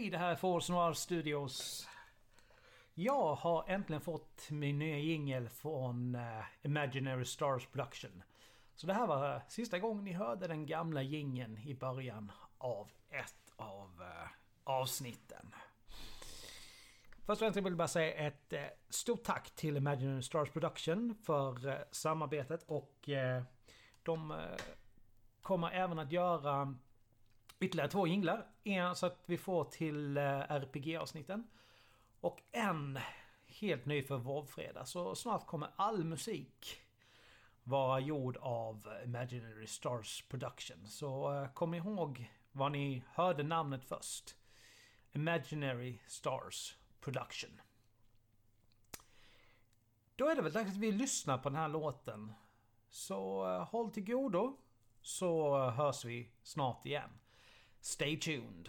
Hej, det här är Force Noir Studios. Jag har äntligen fått min nya jingel från uh, Imaginary Stars Production. Så det här var eh, sista gången ni hörde den gamla jingeln i början av ett av uh, avsnitten. Först och främst vill jag bara säga ett uh, stort tack till Imaginary Stars Production för samarbetet och de kommer även att göra ytterligare två jinglar. En så att vi får till eh, RPG-avsnitten. Och en helt ny för Vovfredag. Så snart kommer all musik vara gjord av Imaginary Stars Production. Så eh, kom ihåg var ni hörde namnet först. Imaginary Stars Production. Då är det väl dags att vi lyssnar på den här låten. Så eh, håll till godo. Så hörs vi snart igen. Stay tuned.